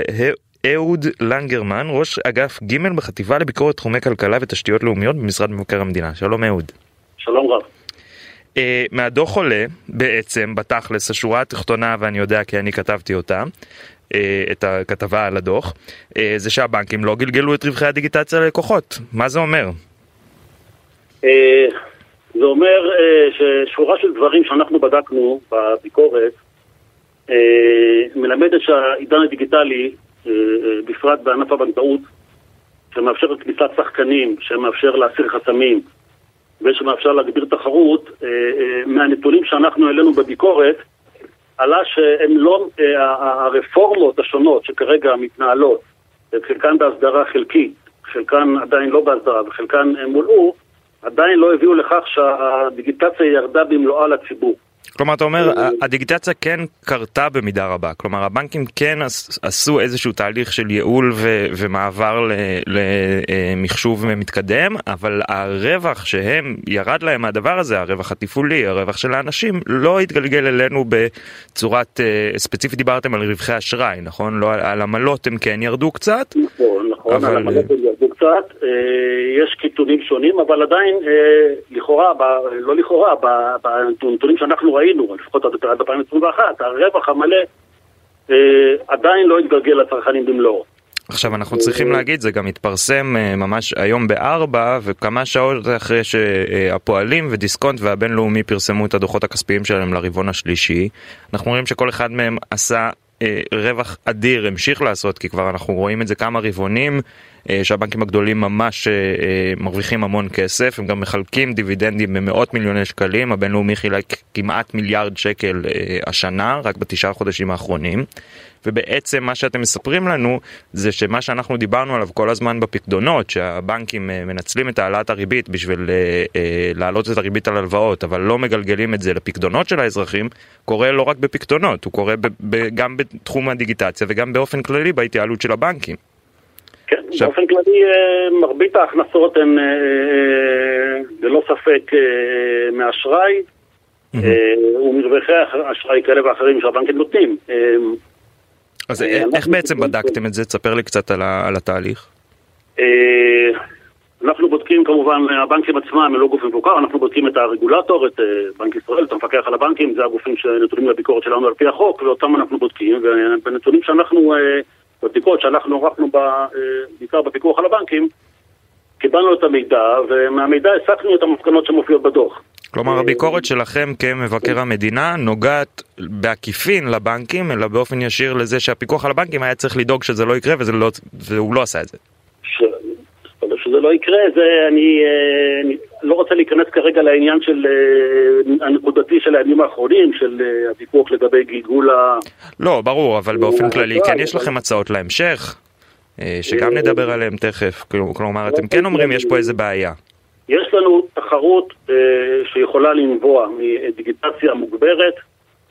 לאהוד לנגרמן ראש אגף ג' בחטיבה לביקורת תחומי כלכלה ותשתיות לאומיות במשרד מבקר המדינה שלום אהוד. שלום רב. Uh, מהדוח עולה בעצם בתכלס השורה התחתונה ואני יודע כי אני כתבתי אותה את הכתבה על הדוח, זה שהבנקים לא גלגלו את רווחי הדיגיטציה ללקוחות. מה זה אומר? זה אומר ששורה של דברים שאנחנו בדקנו בביקורת מלמדת שהעידן הדיגיטלי, בפרט בענף הבנקאות, שמאפשר כניסת שחקנים, שמאפשר להסיר חסמים ושמאפשר להגביר תחרות, מהנתונים שאנחנו העלינו בביקורת, עלה שהן לא, הרפורמות השונות שכרגע מתנהלות, חלקן בהסדרה חלקית, חלקן עדיין לא בהסדרה וחלקן מולאו, עדיין לא הביאו לכך שהדיגיטציה ירדה במלואה לציבור. כלומר, אתה אומר, הדיגיטציה כן קרתה במידה רבה. כלומר, הבנקים כן עשו איזשהו תהליך של ייעול ו- ומעבר למחשוב מתקדם, אבל הרווח שהם, ירד להם מהדבר הזה, הרווח התפעולי, הרווח של האנשים, לא התגלגל אלינו בצורת, ספציפית דיברתם על רווחי אשראי, נכון? לא על עמלות הם כן ירדו קצת. נכון, נכון, אבל... על עמלות הם ירדו קצת. יש קיטונים שונים, אבל עדיין, לכאורה, לא לכאורה, בנתונים שאנחנו ראינו, לפחות עד 2021, הרווח המלא אה, עדיין לא התגלגל לצרכנים במלואו. עכשיו אנחנו צריכים להגיד, זה גם התפרסם אה, ממש היום בארבע וכמה שעות אחרי שהפועלים ודיסקונט והבינלאומי פרסמו את הדוחות הכספיים שלהם לרבעון השלישי. אנחנו רואים שכל אחד מהם עשה אה, רווח אדיר, המשיך לעשות, כי כבר אנחנו רואים את זה כמה רבעונים, אה, שהבנקים הגדולים ממש אה, מרוויחים המון כסף, הם גם מחלקים דיבידנדים במאות מיליוני שקלים, הבינלאומי חילק כמעט מיליארד שקל השנה, רק בתשעה חודשים האחרונים. ובעצם מה שאתם מספרים לנו זה שמה שאנחנו דיברנו עליו כל הזמן בפקדונות, שהבנקים מנצלים את העלאת הריבית בשביל להעלות את הריבית על הלוואות, אבל לא מגלגלים את זה לפקדונות של האזרחים, קורה לא רק בפקדונות, הוא קורה גם בתחום הדיגיטציה וגם באופן כללי בהתייעלות של הבנקים. כן, עכשיו... באופן כללי מרבית ההכנסות הן ללא ספק מאשראי ומרווחי אשראי כאלה ואחרים שהבנקים נותנים. אז איך בעצם בדקתם את זה? תספר לי קצת על התהליך. אנחנו בודקים כמובן, הבנקים עצמם הם לא גוף מבוקר, אנחנו בודקים את הרגולטור, את בנק ישראל, את המפקח על הבנקים, זה הגופים שנתונים לביקורת שלנו על פי החוק, ואותם אנחנו בודקים, ובנתונים שאנחנו, בבדיקות שאנחנו ערכנו בעיקר בפיקוח על הבנקים, קיבלנו את המידע, ומהמידע הסקנו את המסקנות שמופיעות בדוח. כלומר הביקורת שלכם כמבקר המדינה נוגעת בעקיפין לבנקים, אלא באופן ישיר לזה שהפיקוח על הבנקים היה צריך לדאוג שזה לא יקרה וזה לא, והוא לא עשה את זה. ש... שזה לא יקרה, זה אני, אני לא רוצה להיכנס כרגע לעניין של הנקודתי של הימים האחרונים, של הוויכוח לגבי גלגול ה... לא, ברור, אבל באופן כללי כן יש לכם הצעות להמשך, שגם נדבר עליהם תכף, כלומר אתם כן אומרים יש פה איזה בעיה. יש לנו תחרות אה, שיכולה לנבוע מדיגיטציה מוגברת,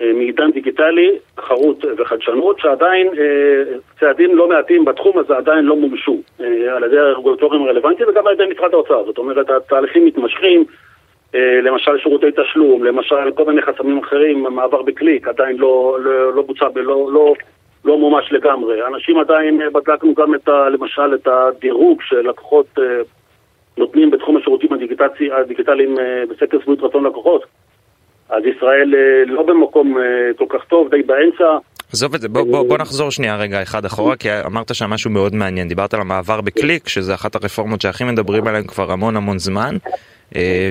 אה, מעידן דיגיטלי, תחרות וחדשנות, שעדיין אה, צעדים לא מעטים בתחום הזה עדיין לא מומשו אה, על ידי הרגולטורים הרלוונטיים וגם על ידי משרד האוצר. זאת אומרת, התהליכים מתמשכים, אה, למשל שירותי תשלום, למשל כל מיני חסמים אחרים, מעבר בקליק, עדיין לא, לא, לא בוצע, לא, לא, לא מומש לגמרי. אנשים עדיין, אה, בדקנו גם את ה, למשל את הדירוג של לקוחות אה, נותנים בתחום השירותים הדיגיטליים בסקר שביעות רצון לקוחות. אז ישראל לא במקום כל כך טוב, די באמצע. עזוב את זה, בוא, בוא, בוא נחזור שנייה רגע אחד אחורה, כי אמרת שם משהו מאוד מעניין. דיברת על המעבר בקליק, שזה אחת הרפורמות שהכי מדברים עליהן כבר המון המון זמן,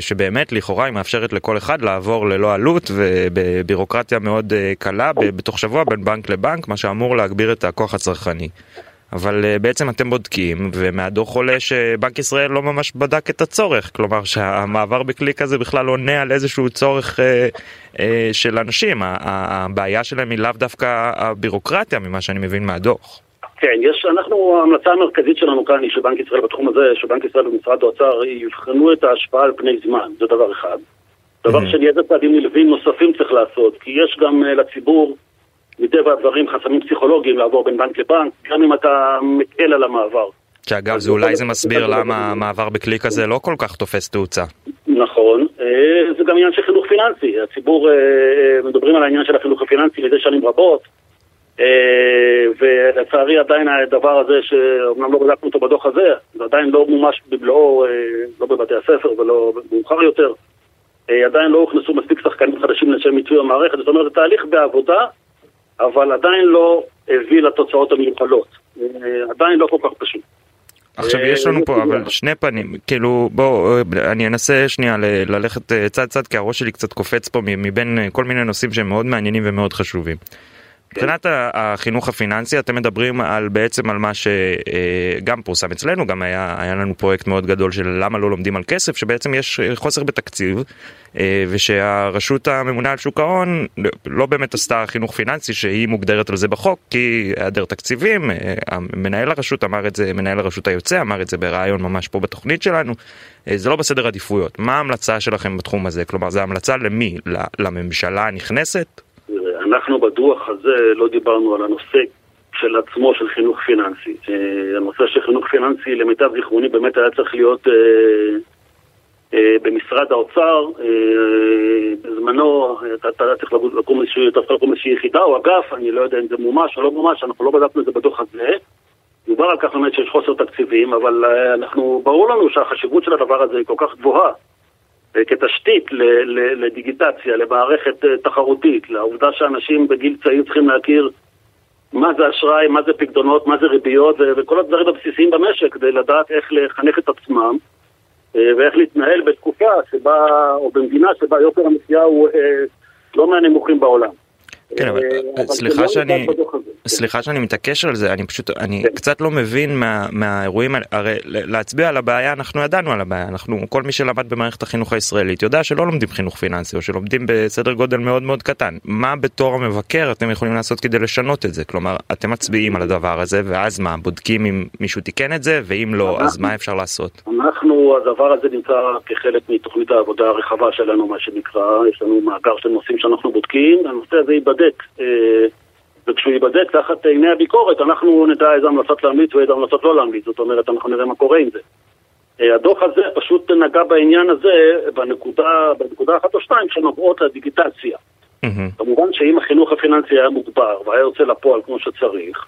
שבאמת לכאורה היא מאפשרת לכל אחד לעבור ללא עלות ובבירוקרטיה מאוד קלה בתוך שבוע בין בנק לבנק, מה שאמור להגביר את הכוח הצרכני. אבל uh, בעצם אתם בודקים, ומהדוח עולה שבנק ישראל לא ממש בדק את הצורך, כלומר שהמעבר בקליק הזה בכלל עונה על איזשהו צורך uh, uh, של אנשים, הבעיה שלהם היא לאו דווקא הבירוקרטיה ממה שאני מבין מהדוח. כן, יש, אנחנו, ההמלצה המרכזית שלנו כאן היא שבנק ישראל בתחום הזה, שבנק ישראל ומשרד האוצר יבחנו את ההשפעה על פני זמן, זה דבר אחד. דבר שני, איזה צעדים נלווים נוספים צריך לעשות, כי יש גם לציבור מטבע הדברים חסמים פסיכולוגיים לעבור בין בנק לבנק, גם אם אתה מקל על המעבר. שאגב, זה אולי זה מסביר למה המעבר בקליק הזה לא כל כך תופס תאוצה. נכון, זה גם עניין של חינוך פיננסי. הציבור, מדברים על העניין של החינוך הפיננסי מזה שנים רבות, ולצערי עדיין הדבר הזה, שאומנם לא בדקנו אותו בדוח הזה, זה עדיין לא מומש במלואו, לא בבתי הספר ולא מאוחר יותר. עדיין לא הוכנסו מספיק שחקנים חדשים לשם מיצוי המערכת, זאת אומרת, זה תהליך בעבודה, אבל עדיין לא הביא לתוצאות המיוחלות. עדיין לא כל כך פשוט. עכשיו יש לנו פה אבל שני פנים, כאילו בוא אני אנסה שנייה ללכת צד צד כי הראש שלי קצת קופץ פה מבין כל מיני נושאים שהם מאוד מעניינים ומאוד חשובים. מבחינת החינוך הפיננסי אתם מדברים על בעצם על מה שגם פורסם אצלנו, גם היה, היה לנו פרויקט מאוד גדול של למה לא לומדים על כסף, שבעצם יש חוסר בתקציב, ושהרשות הממונה על שוק ההון לא באמת עשתה חינוך פיננסי שהיא מוגדרת על זה בחוק, כי היעדר תקציבים, מנהל הרשות אמר את זה, מנהל הרשות היוצא אמר את זה בריאיון ממש פה בתוכנית שלנו, זה לא בסדר עדיפויות. מה ההמלצה שלכם בתחום הזה? כלומר, זו המלצה למי? לממשלה הנכנסת? אנחנו בדוח הזה לא דיברנו על הנושא של עצמו של חינוך פיננסי. אה, הנושא של חינוך פיננסי, למיטב זיכרוני, באמת היה צריך להיות אה, אה, במשרד האוצר. בזמנו, אתה צריך לקום איזושהי יחידה או אגף, אני לא יודע אם זה מומש או לא מומש, אנחנו לא בדקנו את זה בדוח הזה. דובר על כך באמת שיש חוסר תקציבים, אבל אנחנו, ברור לנו שהחשיבות של הדבר הזה היא כל כך גבוהה. כתשתית לדיגיטציה, למערכת אה, תחרותית, לעובדה שאנשים בגיל צעיר צריכים להכיר מה זה אשראי, מה זה פקדונות, מה זה ריביות וכל הדברים הבסיסיים במשק כדי לדעת איך לחנך את עצמם אה, ואיך להתנהל בתקופה שבה, או במדינה שבה יוקר המחיה הוא אה, לא מהנמוכים בעולם. כן, אבל אה, סליחה לא שאני, סליחה שאני מתעקש על זה, אני פשוט, אני כן. קצת לא מבין מה, מהאירועים האלה, הרי להצביע על הבעיה, אנחנו ידענו על הבעיה, אנחנו, כל מי שלמד במערכת החינוך הישראלית יודע שלא לומדים חינוך פיננסי, או שלומדים בסדר גודל מאוד מאוד קטן. מה בתור המבקר אתם יכולים לעשות כדי לשנות את זה? כלומר, אתם מצביעים על הדבר הזה, ואז מה, בודקים אם מישהו תיקן את זה, ואם לא, אז מה אפשר לעשות? אנחנו, הדבר הזה נמצא כחלק מתוכנית העבודה הרחבה שלנו, מה שנקרא, יש לנו מאגר של נושאים שאנחנו בודקים, הנושא הזה ייבדק. ייבדק. אה, וכשהוא ייבדק תחת עיני הביקורת, אנחנו נדע איזה המלצות להמליץ ואיזה המלצות לא להמליץ. זאת אומרת, אנחנו נראה מה קורה עם זה. אה, הדוח הזה פשוט נגע בעניין הזה בנקודה, בנקודה אחת או שתיים שנוגעות לדיגיטציה. Mm-hmm. כמובן שאם החינוך הפיננסי היה מוגבר והיה יוצא לפועל כמו שצריך,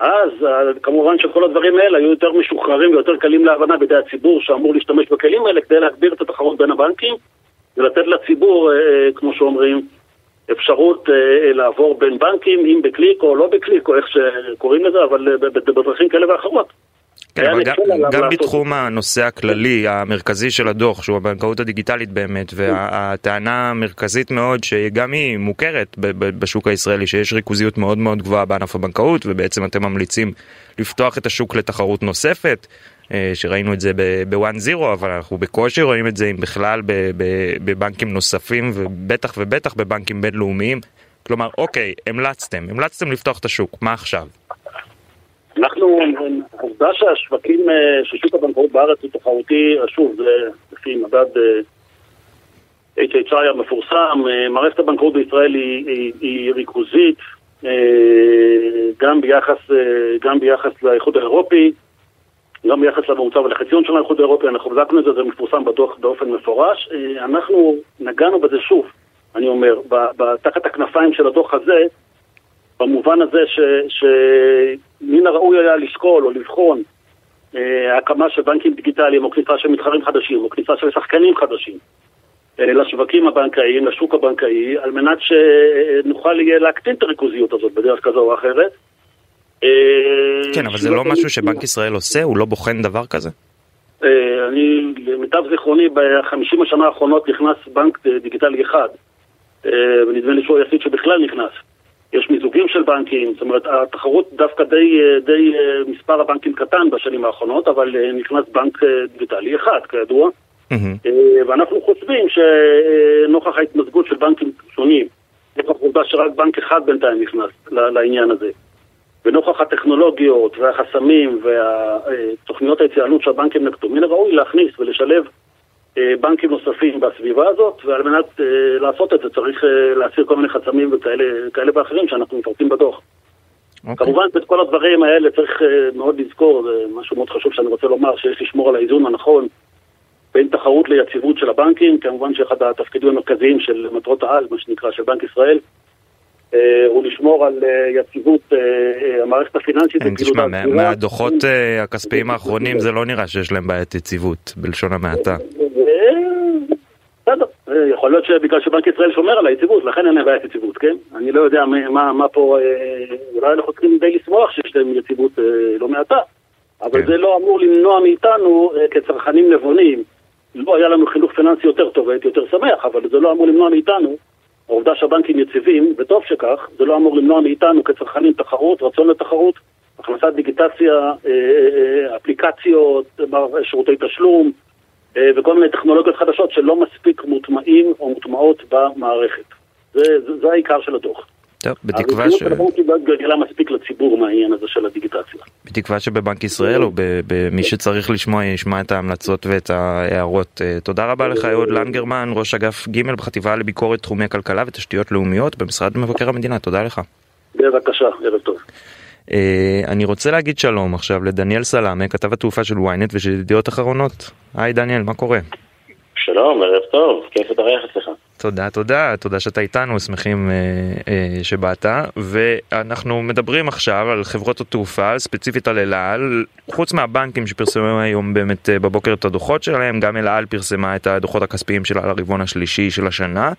אז אה, כמובן שכל הדברים האלה היו יותר משוחררים ויותר קלים להבנה בידי הציבור שאמור להשתמש בכלים האלה כדי להגביר את התחרות בין הבנקים ולתת לציבור, כמו שאומרים, אפשרות אה, לעבור בין בנקים, אם בקליק או לא בקליק, או איך שקוראים לזה, אבל אה, בדרכים כאלה ואחרות. כן, אבל גם, גם בתחום הנושא הכללי, המרכזי של הדוח, שהוא הבנקאות הדיגיטלית באמת, והטענה המרכזית מאוד, שגם היא מוכרת בשוק הישראלי, שיש ריכוזיות מאוד מאוד גבוהה בענף הבנקאות, ובעצם אתם ממליצים לפתוח את השוק לתחרות נוספת. אה, שראינו את זה בוואן זירו, אבל אנחנו בקושי רואים את זה אם בכלל בבנקים נוספים, ובטח ובטח בבנקים בינלאומיים. כלומר, אוקיי, המלצתם, המלצתם לפתוח את השוק, מה עכשיו? אנחנו, העובדה שהשווקים, אה, ששוק הבנקאות בארץ הוא תחרותי, שוב, זה לפי מדד אה, HHI המפורסם, מערכת הבנקאות בישראל היא, היא, היא ריכוזית, גם ביחס, גם ביחס לאיחוד האירופי, גם ביחס לממוצע ולחציון של האיחוד האירופי, אנחנו בדקנו את זה, זה מפורסם בדוח באופן מפורש. אה, אנחנו נגענו בזה שוב, אני אומר, תחת הכנפיים של הדוח הזה, במובן הזה שמן הראוי היה לשקול או לבחון אה, הקמה של בנקים דיגיטליים או כניסה של מתחרים חדשים או כניסה של שחקנים חדשים אה, לשווקים הבנקאיים, לשוק הבנקאי, על מנת שנוכל יהיה להקטין את הריכוזיות הזאת בדרך כזו או אחרת. אה, כן, אבל זה לא משהו שבנק ישראל עושה? הוא לא בוחן דבר כזה? אה, אני, למיטב זיכרוני, בחמישים השנה האחרונות נכנס בנק דיגיטלי אחד, אה, ונדמה לי שהוא היחיד שבכלל נכנס. יש מיזוגים של בנקים, זאת אומרת, התחרות דווקא די, די מספר הבנקים קטן בשנים האחרונות, אבל נכנס בנק דיגיטלי אחד, כידוע. Mm-hmm. ואנחנו חושבים שנוכח ההתמזגות של בנקים שונים, נוכח העובדה שרק בנק אחד בינתיים נכנס לעניין הזה. ונוכח הטכנולוגיות והחסמים ותוכניות ההתייעלות שהבנקים נקטו, מן הראוי להכניס ולשלב אה, בנקים נוספים בסביבה הזאת, ועל מנת אה, לעשות את זה צריך אה, להסיר כל מיני חסמים וכאלה ואחרים שאנחנו מפרטים בדוח. Okay. אוקיי. כמובן, את כל הדברים האלה צריך מאוד לזכור, זה משהו מאוד חשוב שאני רוצה לומר, שיש לשמור על האיזון הנכון בין תחרות ליציבות של הבנקים, כמובן שאחד התפקידים המרכזיים של מטרות העל, מה שנקרא, של בנק ישראל, אה, הוא לשמור על אה, יציבות אה, המערכת הפיננסית. כן, תשמע, מהדוחות הכספיים האחרונים זה לא נראה שיש להם בעיית יציבות, בלשון המעטה. בסדר, יכול להיות שבגלל שבנק ישראל שומר על היציבות, לכן אין להם בעיית יציבות, כן? אני לא יודע מה פה, אולי אנחנו צריכים די לשמוח שיש להם יציבות לא מעטה, אבל כן. זה לא אמור למנוע מאיתנו כצרכנים נבונים. לא היה לנו חינוך פיננסי יותר טוב, הייתי יותר שמח, אבל זה לא אמור למנוע מאיתנו העובדה שהבנקים יציבים, וטוב שכך, זה לא אמור למנוע מאיתנו כצרכנים תחרות, רצון לתחרות, הכנסת דיגיטציה, אה, אה, אפליקציות, שירותי תשלום וכל מיני טכנולוגיות חדשות שלא מספיק מוטמעים או מוטמעות במערכת. זה, זה, זה העיקר של הדוח. טוב, בתקווה ש... הרווחיות של הבנק גלגלה מספיק לציבור מהעניין הזה של הדיגיטציה. בתקווה שבבנק ישראל או במי שצריך לשמוע ישמע את ההמלצות ואת ההערות. אה, תודה רבה לך אהוד לנגרמן, ראש אגף ג' בחטיבה לביקורת תחומי הכלכלה ותשתיות לאומיות במשרד מבקר המדינה, תודה לך. בבקשה, ערב טוב. אה, אני רוצה להגיד שלום עכשיו לדניאל סלאמה, כתב התעופה של ynet ושל ידיעות אחרונות. היי דניאל, מה קורה? שלום, ערב טוב, כיף להתארח אצלך. תודה, תודה, תודה שאתה איתנו, שמחים אה, אה, שבאת, ואנחנו מדברים עכשיו על חברות התעופה, ספציפית על אל על, חוץ מהבנקים שפרסמו היום באמת אה, בבוקר את הדוחות שלהם, גם אל על פרסמה את הדוחות הכספיים שלה לרבעון השלישי של השנה,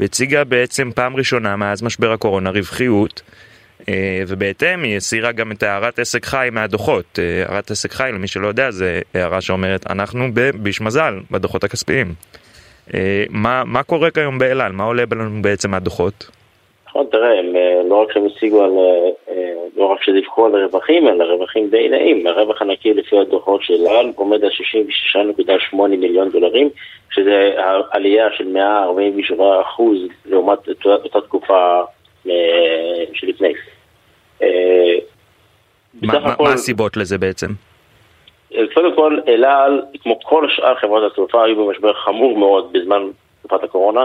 והציגה בעצם פעם ראשונה מאז משבר הקורונה רווחיות. אה, ובהתאם היא הסירה גם את הערת עסק חי מהדוחות. אה, הערת עסק חי, למי שלא יודע, זה הערה שאומרת אנחנו בביש מזל בדוחות הכספיים. אה, מה, מה קורה כיום באלעל? מה עולה לנו בעצם מהדוחות? נכון, תראה, הם לא רק שהם השיגו על, לא רק שדיווחו על רווחים, אלא רווחים די נעים. הרווח הנקי לפי הדוחות של אלעל עומד על 66.8 מיליון דולרים, שזה עלייה של 147 אחוז לעומת אותה תקופה שלפני. אה, מה הסיבות לזה בעצם? קודם כל, אל על, כמו כל שאר חברות התעופה, היו במשבר חמור מאוד בזמן תקופת הקורונה.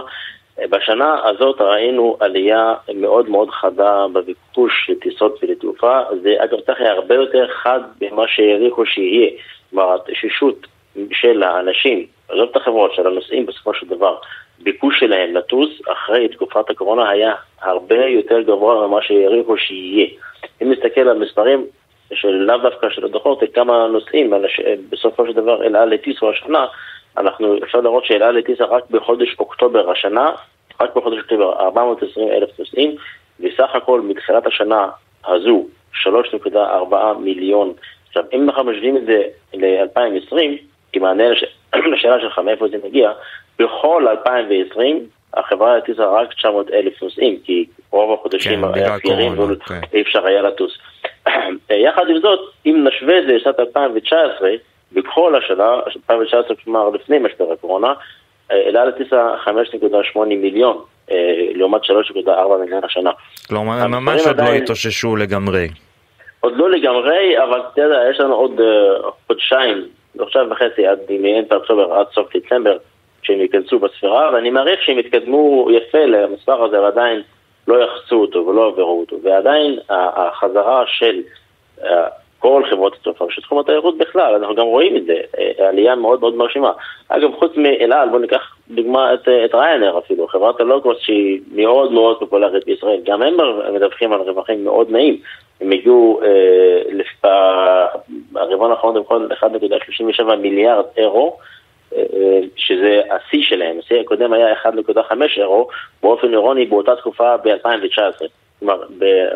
בשנה הזאת ראינו עלייה מאוד מאוד חדה בביקוש לטיסות ולתעופה. זה אגב כך היה הרבה יותר חד ממה שהעריכו שיהיה. כלומר, התשישות של האנשים, עזוב את החברות, של הנוסעים בסופו של דבר, ביקוש שלהם לטוס אחרי תקופת הקורונה היה הרבה יותר גבוה ממה שהעריכו שיהיה. אם נסתכל על מספרים של לאו דווקא של הדוחות, כמה נוסעים בסופו של דבר אל על הטיסו השנה, אנחנו אפשר לראות שאל על הטיסה רק בחודש אוקטובר השנה, רק בחודש אוקטובר 420 אלף נוסעים, וסך הכל מתחילת השנה הזו 3.4 מיליון. עכשיו, אם אנחנו משווים את זה ל-2020, כמענה [CLEARS THROAT] לשאלה שלך מאיפה זה מגיע, בכל 2020 החברה הטיסה רק 900 אלף נוסעים, כי רוב החודשים כן, היה סגרים ואי כן. אפשר היה לטוס. יחד עם זאת, אם נשווה את זה לשנת 2019, בכל השנה, 2019 כלומר לפני משבר הקורונה, אל על הטיסה 5.8 מיליון, אה, לעומת 3.4 מיליון השנה. כלומר, הם ממש עוד לא התאוששו לגמרי. עוד לא לגמרי, אבל אתה יודע, יש לנו עוד חודשיים, חודשיים וחצי עד מאמצע אוקטובר עד סוף דצמבר, שהם ייכנסו בספירה, ואני מעריך שהם יתקדמו יפה למספר הזה, ועדיין לא יחצו אותו ולא עברו אותו, ועדיין החזרה של אה, כל חברות התעופה, של תחום התיירות בכלל, אנחנו גם רואים את זה, אה, עלייה מאוד מאוד מרשימה. אגב, חוץ מאל על, בואו ניקח דוגמה את, את ריינר אפילו, חברת הלוגוס שהיא מאוד מאוד פופולרית בישראל, גם הם מדווחים על רווחים מאוד נעים. הם הגיעו, אה, הרבעון האחרון הם 1.37 מיליארד אירו, שזה השיא שלהם, השיא הקודם היה 1.5 אירו, באופן אירוני באותה תקופה ב-2019. כלומר,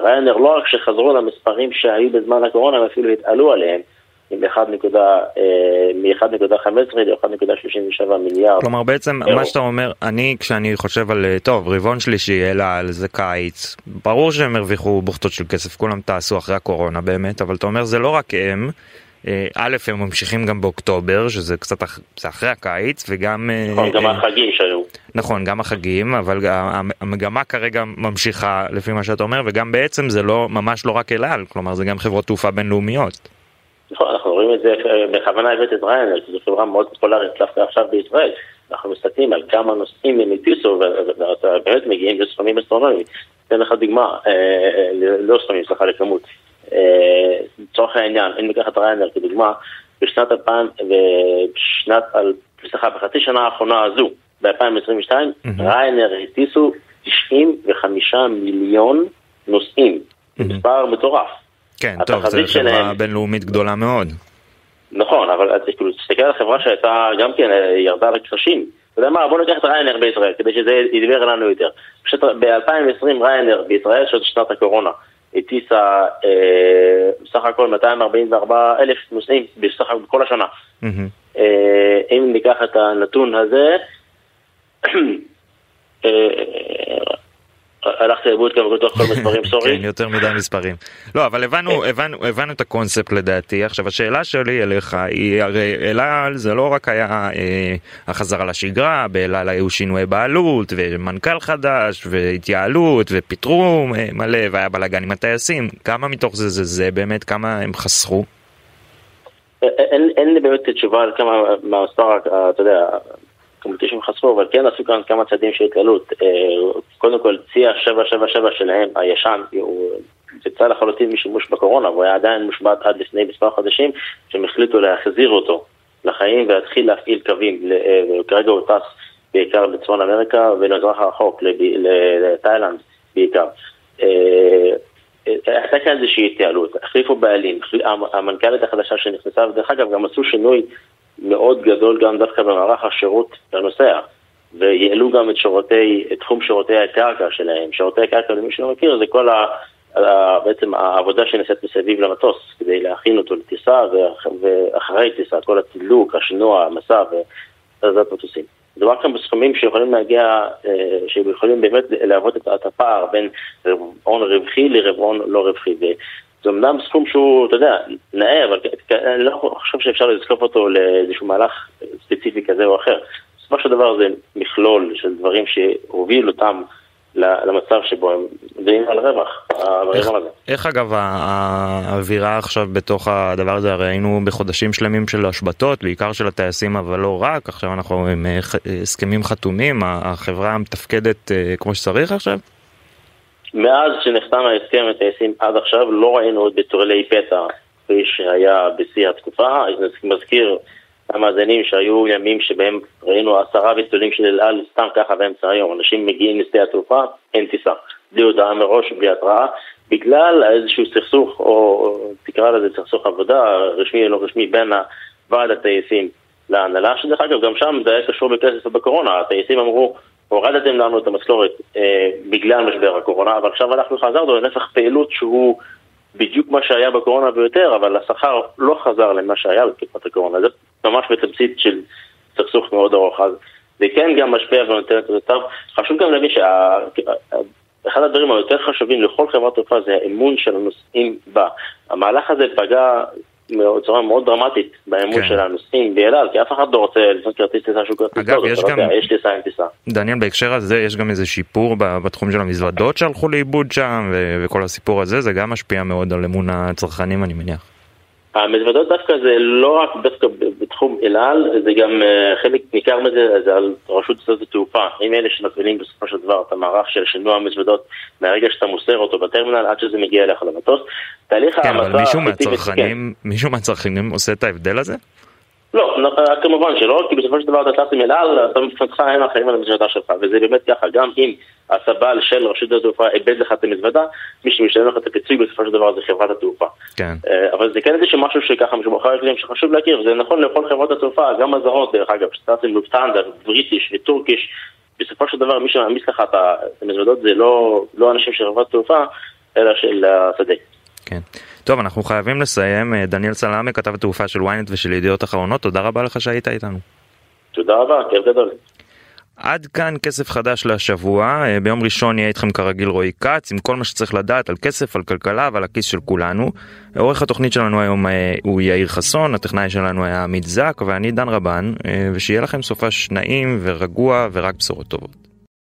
בריינר לא רק שחזרו למספרים שהיו בזמן הקורונה, הם אפילו התעלו עליהם. מ-1.15 אה, ל-1.37 מיליארד. כלומר בעצם אירו. מה שאתה אומר, אני כשאני חושב על, אה, טוב, רבעון שלישי, אלא על זה קיץ, ברור שהם הרוויחו בוכטות של כסף, כולם טסו אחרי הקורונה באמת, אבל אתה אומר זה לא רק הם, אה, א', הם ממשיכים גם באוקטובר, שזה קצת זה אחרי הקיץ, וגם... אה, נכון, גם אה, החגים שהיו. נכון, גם החגים, אבל המגמה כרגע ממשיכה לפי מה שאתה אומר, וגם בעצם זה לא, ממש לא רק אל על, כלומר זה גם חברות תעופה בינלאומיות. נכון, אנחנו רואים את זה, בכוונה הבאת את ריינר, שזו חברה מאוד פופולרית דווקא עכשיו בישראל. אנחנו מסתכלים על כמה נושאים הם הטיסו, ואתה באמת מגיעים לסכומים אסטרונומיים. אתן לך דוגמה, לא סכומים, סליחה, לכמות. לצורך העניין, אם ניקח את ריינר כדוגמה, בשנת 2000, בשנת, סליחה, בחצי שנה האחרונה הזו, ב-2022, ריינר הטיסו 95 מיליון נוסעים, מספר מטורף. כן, טוב, זו חברה בינלאומית גדולה מאוד. נכון, אבל כאילו, תסתכל על חברה שהייתה גם כן, ירדה לקרשים. אתה יודע מה, בוא ניקח את ריינר בישראל, כדי שזה ידבר לנו יותר. ב-2020 ריינר בישראל, שזו שנת הקורונה, הטיסה אה, בסך הכל 244 אלף נוסעים בסך הכל בכל השנה. Mm-hmm. אה, אם ניקח את הנתון הזה, [CLEARS THROAT] הלכתי לאיבוד גם בתוך כל מספרים [LAUGHS] סורי. כן, יותר מדי מספרים. לא, אבל הבנו, [LAUGHS] הבנו, הבנו את הקונספט לדעתי. עכשיו השאלה שלי אליך היא הרי אל על זה לא רק היה אה, החזרה לשגרה, באל על היו שינויי בעלות ומנכ"ל חדש והתייעלות ופיטרו אה, מלא והיה בלאגן עם הטייסים. כמה מתוך זה זה זה באמת, כמה הם חסכו? אין, אין לי באמת תשובה על כמה מהמספר, אתה יודע, קומפטישים חשפו, אבל כן עשו כאן כמה צעדים של התקלות. אה, קודם כל, צי ה-777 שלהם, הישן, הוא יצא לחלוטין משימוש בקורונה, והוא היה עדיין מושבת עד לפני מספר חודשים, שהם החליטו להחזיר אותו לחיים ולהתחיל להפעיל קווים, אה, וכרגע הוא טס בעיקר בצפון אמריקה ולמזרח הרחוק, לתאילנד בעיקר. אה, הייתה כאן איזושהי התייעלות, החליפו בעלים, המנכ"לית החדשה שנכנסה, ודרך אגב גם עשו שינוי מאוד גדול גם דווקא במערך השירות לנוסע, ויעלו גם את שירותי, את תחום שירותי הקרקע שלהם. שירותי הקרקע, למי שלא מכיר, זה כל ה... בעצם העבודה שנעשית מסביב למטוס, כדי להכין אותו לטיסה, ואחרי טיסה, כל התדלוק, השינוע, המסע והזזת מטוסים. מדובר כאן בסכומים שיכולים להגיע, אה, שהם יכולים באמת להוות את הפער בין רבעון רווחי לרבעון לא רווחי. זה אמנם סכום שהוא, אתה יודע, נאה, אבל אני לא חושב שאפשר לזקוף אותו לאיזשהו מהלך ספציפי כזה או אחר. בסופו של דבר זה מכלול של דברים שהובילו אותם למצב שבו הם דנים על רווח, איך, איך אגב האווירה עכשיו בתוך הדבר הזה, הרי היינו בחודשים שלמים של השבתות, בעיקר של הטייסים אבל לא רק, עכשיו אנחנו עם אה, הסכמים חתומים, החברה מתפקדת אה, כמו שצריך עכשיו? מאז שנחתם ההסכם הטייסים עד עכשיו לא ראינו עוד בטורלי פתע כפי שהיה בשיא התקופה. אני מזכיר למאזינים שהיו ימים שבהם ראינו עשרה ביטולים של אל על סתם ככה באמצע היום. אנשים מגיעים לשדה התעופה, אין טיסה. בלי הודעה מראש, בלי התראה, בגלל איזשהו סכסוך, או תקרא לזה סכסוך עבודה, רשמי או לא רשמי, בין ועד הטייסים להנהלה, שדרך אגב גם שם זה היה קשור בכסף בקורונה, הטייסים אמרו הורדתם לנו את המשכורת אה, בגלל משבר הקורונה, אבל עכשיו אנחנו חזרנו לנפח פעילות שהוא בדיוק מה שהיה בקורונה ויותר, אבל השכר לא חזר למה שהיה בתקופת הקורונה. זה ממש בתמצית של סכסוך מאוד ארוך. אז זה כן גם משפיע ונותן את טוב. חשוב גם להבין שאחד הדברים היותר חשובים לכל חברת תעופה זה האמון של הנוסעים בה. המהלך הזה פגע בצורה מאוד דרמטית באמון כן. של הנוסעים באל על, כי אף אחד לא רוצה לקנות כרטיס טיסה שהוא כרטיס אגב, יש לא גם... יודע, יש טיסה עם טיסה. דניאל, בהקשר הזה יש גם איזה שיפור בתחום של המזוודות שהלכו לאיבוד שם, ו- וכל הסיפור הזה, זה גם משפיע מאוד על אמון הצרכנים, אני מניח. המזוודות דווקא זה לא רק דווקא בתחום אל על, זה גם uh, חלק ניכר מזה, זה על רשות שדות התעופה. הם אלה שמפעילים בסופו של דבר את המערך של שינוע המזוודות מהרגע שאתה מוסר אותו בטרמינל עד שזה מגיע אליך למטוס. תהליך כן, אבל מישהו מהצרכנים, כן. מישהו מהצרכנים עושה את ההבדל הזה? לא, כמובן שלא, כי בסופו של דבר אתה טס עם אל על, אתה מבחינתך הם אחראים על המזוודה שלך, וזה באמת ככה, גם אם הסבל של רשות התעופה איבד לך את המזוודה, מי שמשלם לך את הפיצוי בסופו של דבר זה חברת התעופה. כן. אה, אבל זה כן איזשהו משהו שככה משמעותי שחשוב להכיר, זה נכון לכל חברות התעופה, גם הזרות דרך אגב, שטס עם לופטנדה, בריטיש וטורקיש, בסופו של דבר מי שמעמיס לך את המזוודות זה לא, לא אנשים של חברת התעופה, אלא של השדה. כן. טוב, אנחנו חייבים לסיים. אה, דניאל סלאמה, כתב התעופה של ynet ושל ידיעות אחרונות, תודה רבה לך שהיית איתנו. תודה רבה, כיף גדול. עד כאן כסף חדש לשבוע, אה, ביום ראשון יהיה איתכם כרגיל רועי כץ עם כל מה שצריך לדעת על כסף, על כלכלה ועל הכיס של כולנו. עורך התוכנית שלנו היום אה, הוא יאיר חסון, הטכנאי שלנו היה עמית זק ואני דן רבן, ושיהיה לכם סופש נעים ורגוע ורק בשורות טובות.